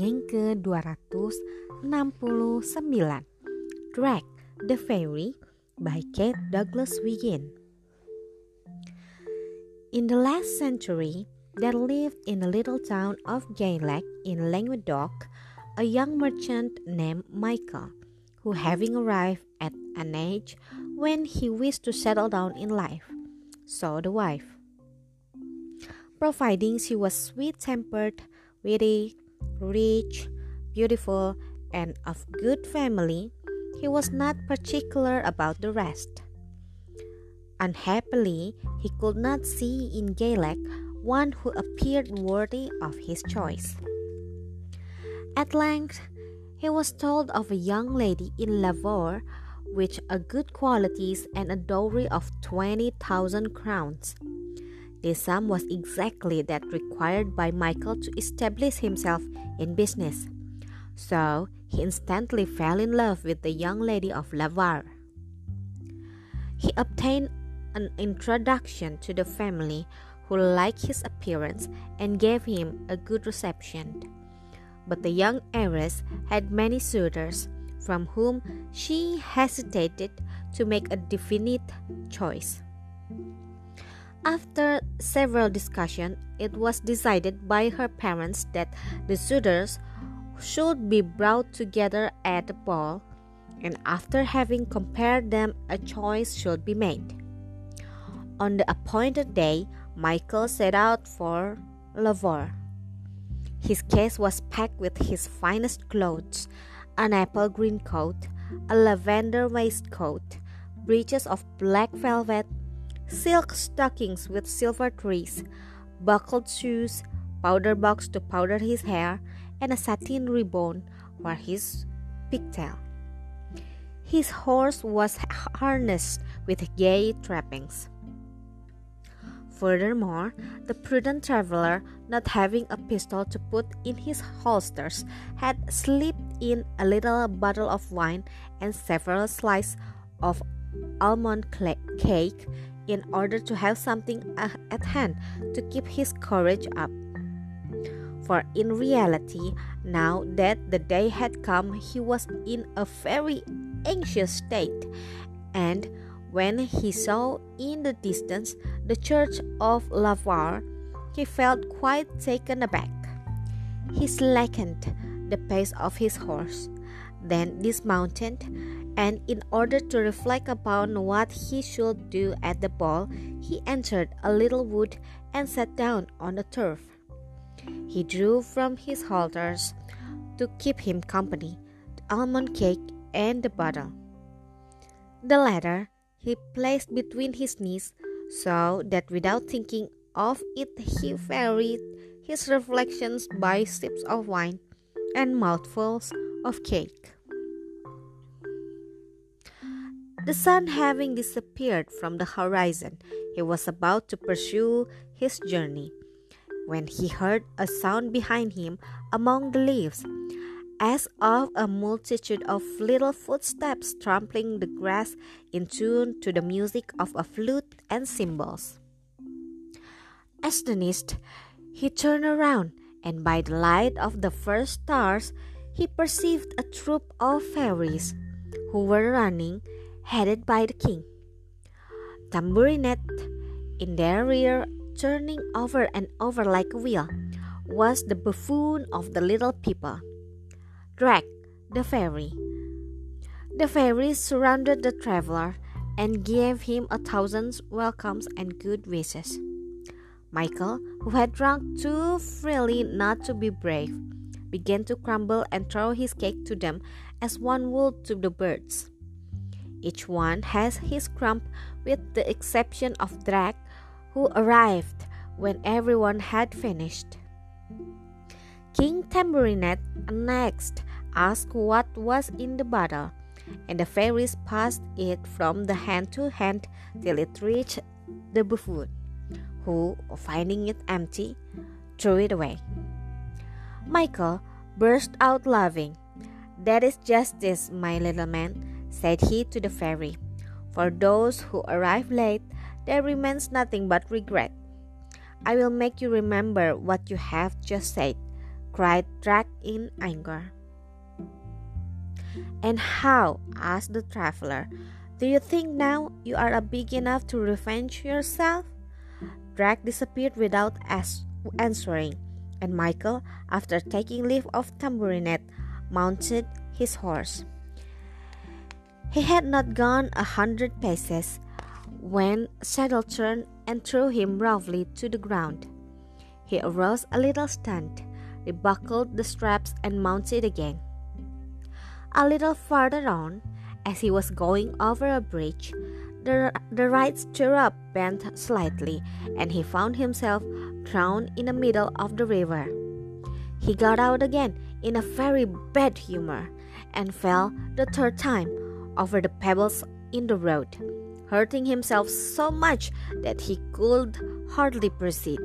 Dongeng ke-269 Drake the Fairy by Kate Douglas Wiggin In the last century, there lived in the little town of Gaillac in Languedoc a young merchant named Michael, who having arrived at an age when he wished to settle down in life, saw the wife. Providing she was sweet-tempered, witty, rich, beautiful, and of good family, he was not particular about the rest. Unhappily, he could not see in Gaillac one who appeared worthy of his choice. At length, he was told of a young lady in Lavaur with a good qualities and a dowry of twenty thousand crowns. This sum was exactly that required by Michael to establish himself in business. So he instantly fell in love with the young lady of Lavaur. He obtained an introduction to the family who liked his appearance and gave him a good reception. But the young heiress had many suitors from whom she hesitated to make a definite choice. After several discussions, it was decided by her parents that the suitors should be brought together at the ball, and after having compared them, a choice should be made. On the appointed day, Michael set out for Lavaur. His case was packed with his finest clothes an apple green coat, a lavender waistcoat, breeches of black velvet, silk stockings with silver trees, buckled shoes, powder box to powder his hair, and a satin ribbon for his pigtail. His horse was harnessed with gay trappings. Furthermore, the prudent traveler, not having a pistol to put in his holsters, had slipped in a little bottle of wine and several slices of almond cake in order to have something uh, at hand to keep his courage up. For in reality, now that the day had come, he was in a very anxious state, and when he saw in the distance the church of Lavaur, he felt quite taken aback. He slackened the pace of his horse, then dismounted and in order to reflect upon what he should do at the ball, he entered a little wood and sat down on the turf. He drew from his halters to keep him company the almond cake and the bottle. The latter he placed between his knees so that without thinking of it he varied his reflections by sips of wine and mouthfuls of cake. The sun having disappeared from the horizon, he was about to pursue his journey when he heard a sound behind him among the leaves, as of a multitude of little footsteps trampling the grass in tune to the music of a flute and cymbals. Astonished, he turned around, and by the light of the first stars, he perceived a troop of fairies who were running headed by the king. Tambourinette, in their rear, turning over and over like a wheel, was the buffoon of the little people. Drac, the fairy. The fairies surrounded the traveler and gave him a thousand welcomes and good wishes. Michael, who had drunk too freely not to be brave, began to crumble and throw his cake to them as one would to the birds. Each one has his crumb, with the exception of Drake, who arrived when everyone had finished. King Tambourinette next asked what was in the bottle, and the fairies passed it from the hand to hand till it reached the buffoon, who, finding it empty, threw it away. Michael burst out laughing. That is justice, my little man said he to the fairy. For those who arrive late, there remains nothing but regret. I will make you remember what you have just said. cried Drac in anger. And how? asked the traveler. Do you think now you are big enough to revenge yourself? Drac disappeared without answering, and Michael, after taking leave of Tambourinette, mounted his horse. He had not gone a hundred paces when Saddle turned and threw him roughly to the ground. He arose a little stunned, rebuckled the straps, and mounted again. A little farther on, as he was going over a bridge, the, the right stirrup bent slightly, and he found himself drowned in the middle of the river. He got out again in a very bad humor and fell the third time over the pebbles in the road, hurting himself so much that he could hardly proceed.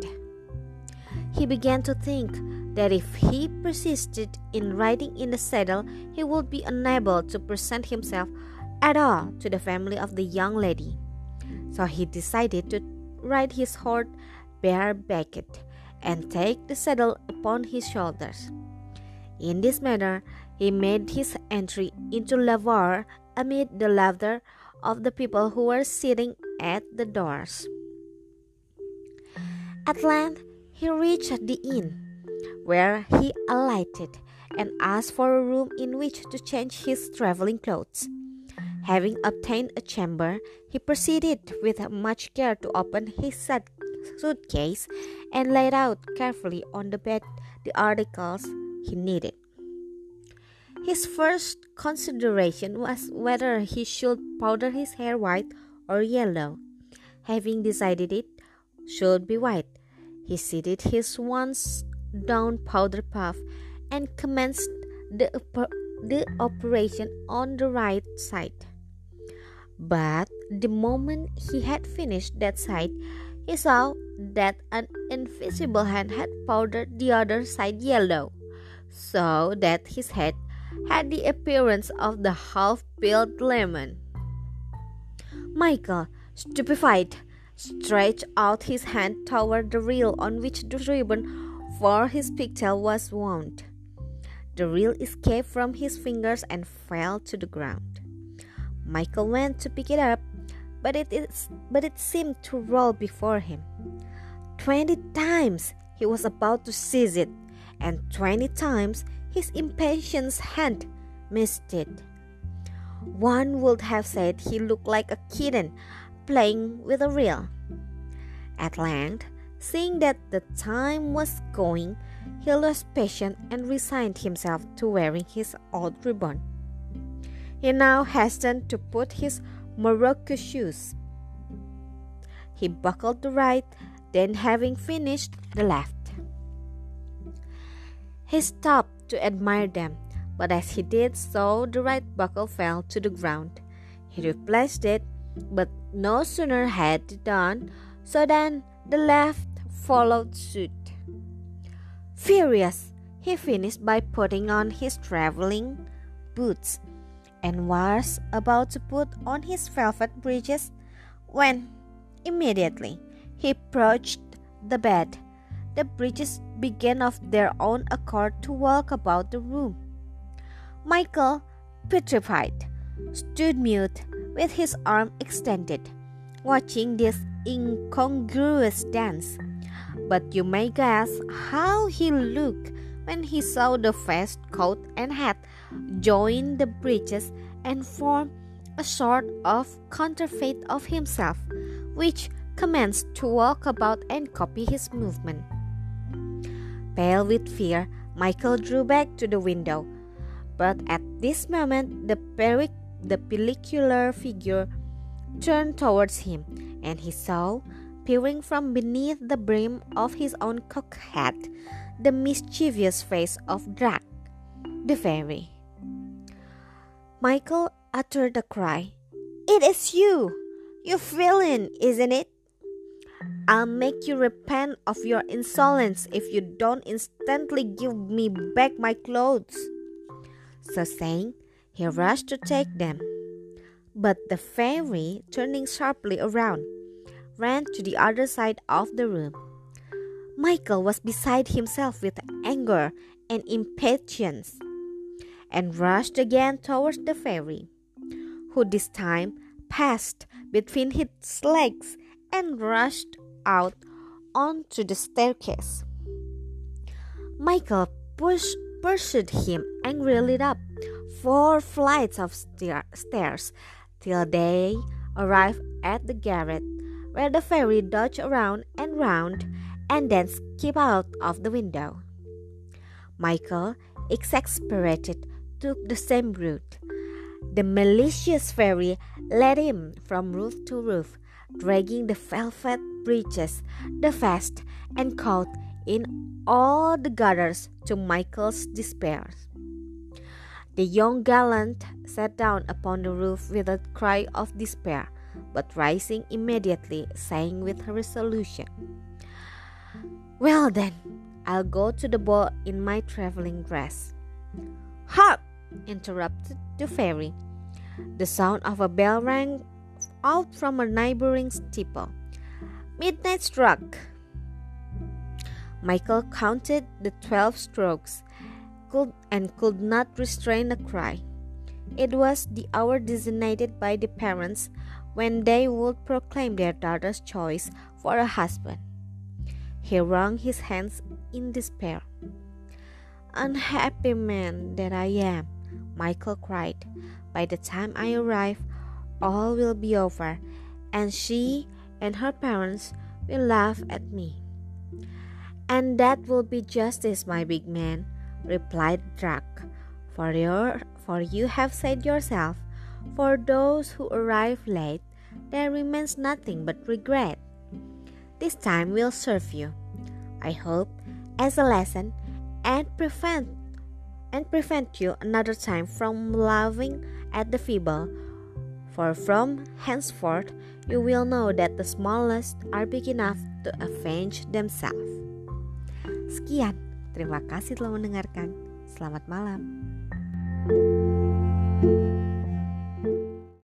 He began to think that if he persisted in riding in the saddle, he would be unable to present himself at all to the family of the young lady. So he decided to ride his horse barebacked and take the saddle upon his shoulders. In this manner, he made his entry into Lavaur amid the laughter of the people who were sitting at the doors. At length, he reached the inn, where he alighted and asked for a room in which to change his traveling clothes. Having obtained a chamber, he proceeded with much care to open his suitcase and laid out carefully on the bed the articles he needed. His first consideration was whether he should powder his hair white or yellow. Having decided it should be white, he seated his once down powder puff and commenced the, the operation on the right side. But the moment he had finished that side, he saw that an invisible hand had powdered the other side yellow, so that his head had the appearance of the half peeled lemon. Michael, stupefied, stretched out his hand toward the reel on which the ribbon for his pigtail was wound. The reel escaped from his fingers and fell to the ground. Michael went to pick it up, but it, is, but it seemed to roll before him. Twenty times he was about to seize it, and twenty times his impatient hand missed it. One would have said he looked like a kitten playing with a reel. At length, seeing that the time was going, he lost patience and resigned himself to wearing his old ribbon. He now hastened to put his Morocco shoes. He buckled the right, then, having finished, the left. He stopped to admire them, but as he did so, the right buckle fell to the ground. He replaced it, but no sooner had it done, so than the left followed suit. Furious, he finished by putting on his traveling boots and was about to put on his velvet breeches when immediately he approached the bed. The breeches began of their own accord to walk about the room. Michael, petrified, stood mute with his arm extended, watching this incongruous dance. But you may guess how he looked when he saw the vest, coat, and hat join the breeches and form a sort of counterfeit of himself, which commenced to walk about and copy his movement. Pale with fear, Michael drew back to the window. But at this moment, the, peric- the pellicular figure turned towards him, and he saw, peering from beneath the brim of his own cocked hat, the mischievous face of Drac, the fairy. Michael uttered a cry. It is you! You villain, isn't it? I'll make you repent of your insolence if you don't instantly give me back my clothes. So saying, he rushed to take them. But the fairy, turning sharply around, ran to the other side of the room. Michael was beside himself with anger and impatience and rushed again towards the fairy, who this time passed between his legs and rushed out onto the staircase. Michael pushed, pursued him angrily up four flights of stairs till they arrived at the garret, where the fairy dodged around and round and then skipped out of the window. Michael, exasperated, took the same route. The malicious fairy led him from roof to roof, dragging the velvet breeches, the vest, and coat in all the gutters to Michael's despair. The young gallant sat down upon the roof with a cry of despair, but rising immediately, saying with resolution, Well then, I'll go to the ball in my traveling dress. Hark! interrupted the fairy. The sound of a bell rang out from a neighboring steeple. Midnight struck. Michael counted the twelve strokes could and could not restrain a cry. It was the hour designated by the parents when they would proclaim their daughter's choice for a husband. He wrung his hands in despair. Unhappy man that I am, Michael cried. By the time I arrive, all will be over, and she and her parents will laugh at me. And that will be justice, my big man, replied Drac. For your for you have said yourself, for those who arrive late, there remains nothing but regret. This time will serve you, I hope, as a lesson and prevent and prevent you another time from laughing at the feeble. For from henceforth you will know that the smallest are big enough to avenge themselves. Sekian, terima kasih telah mendengarkan. Selamat malam. thank you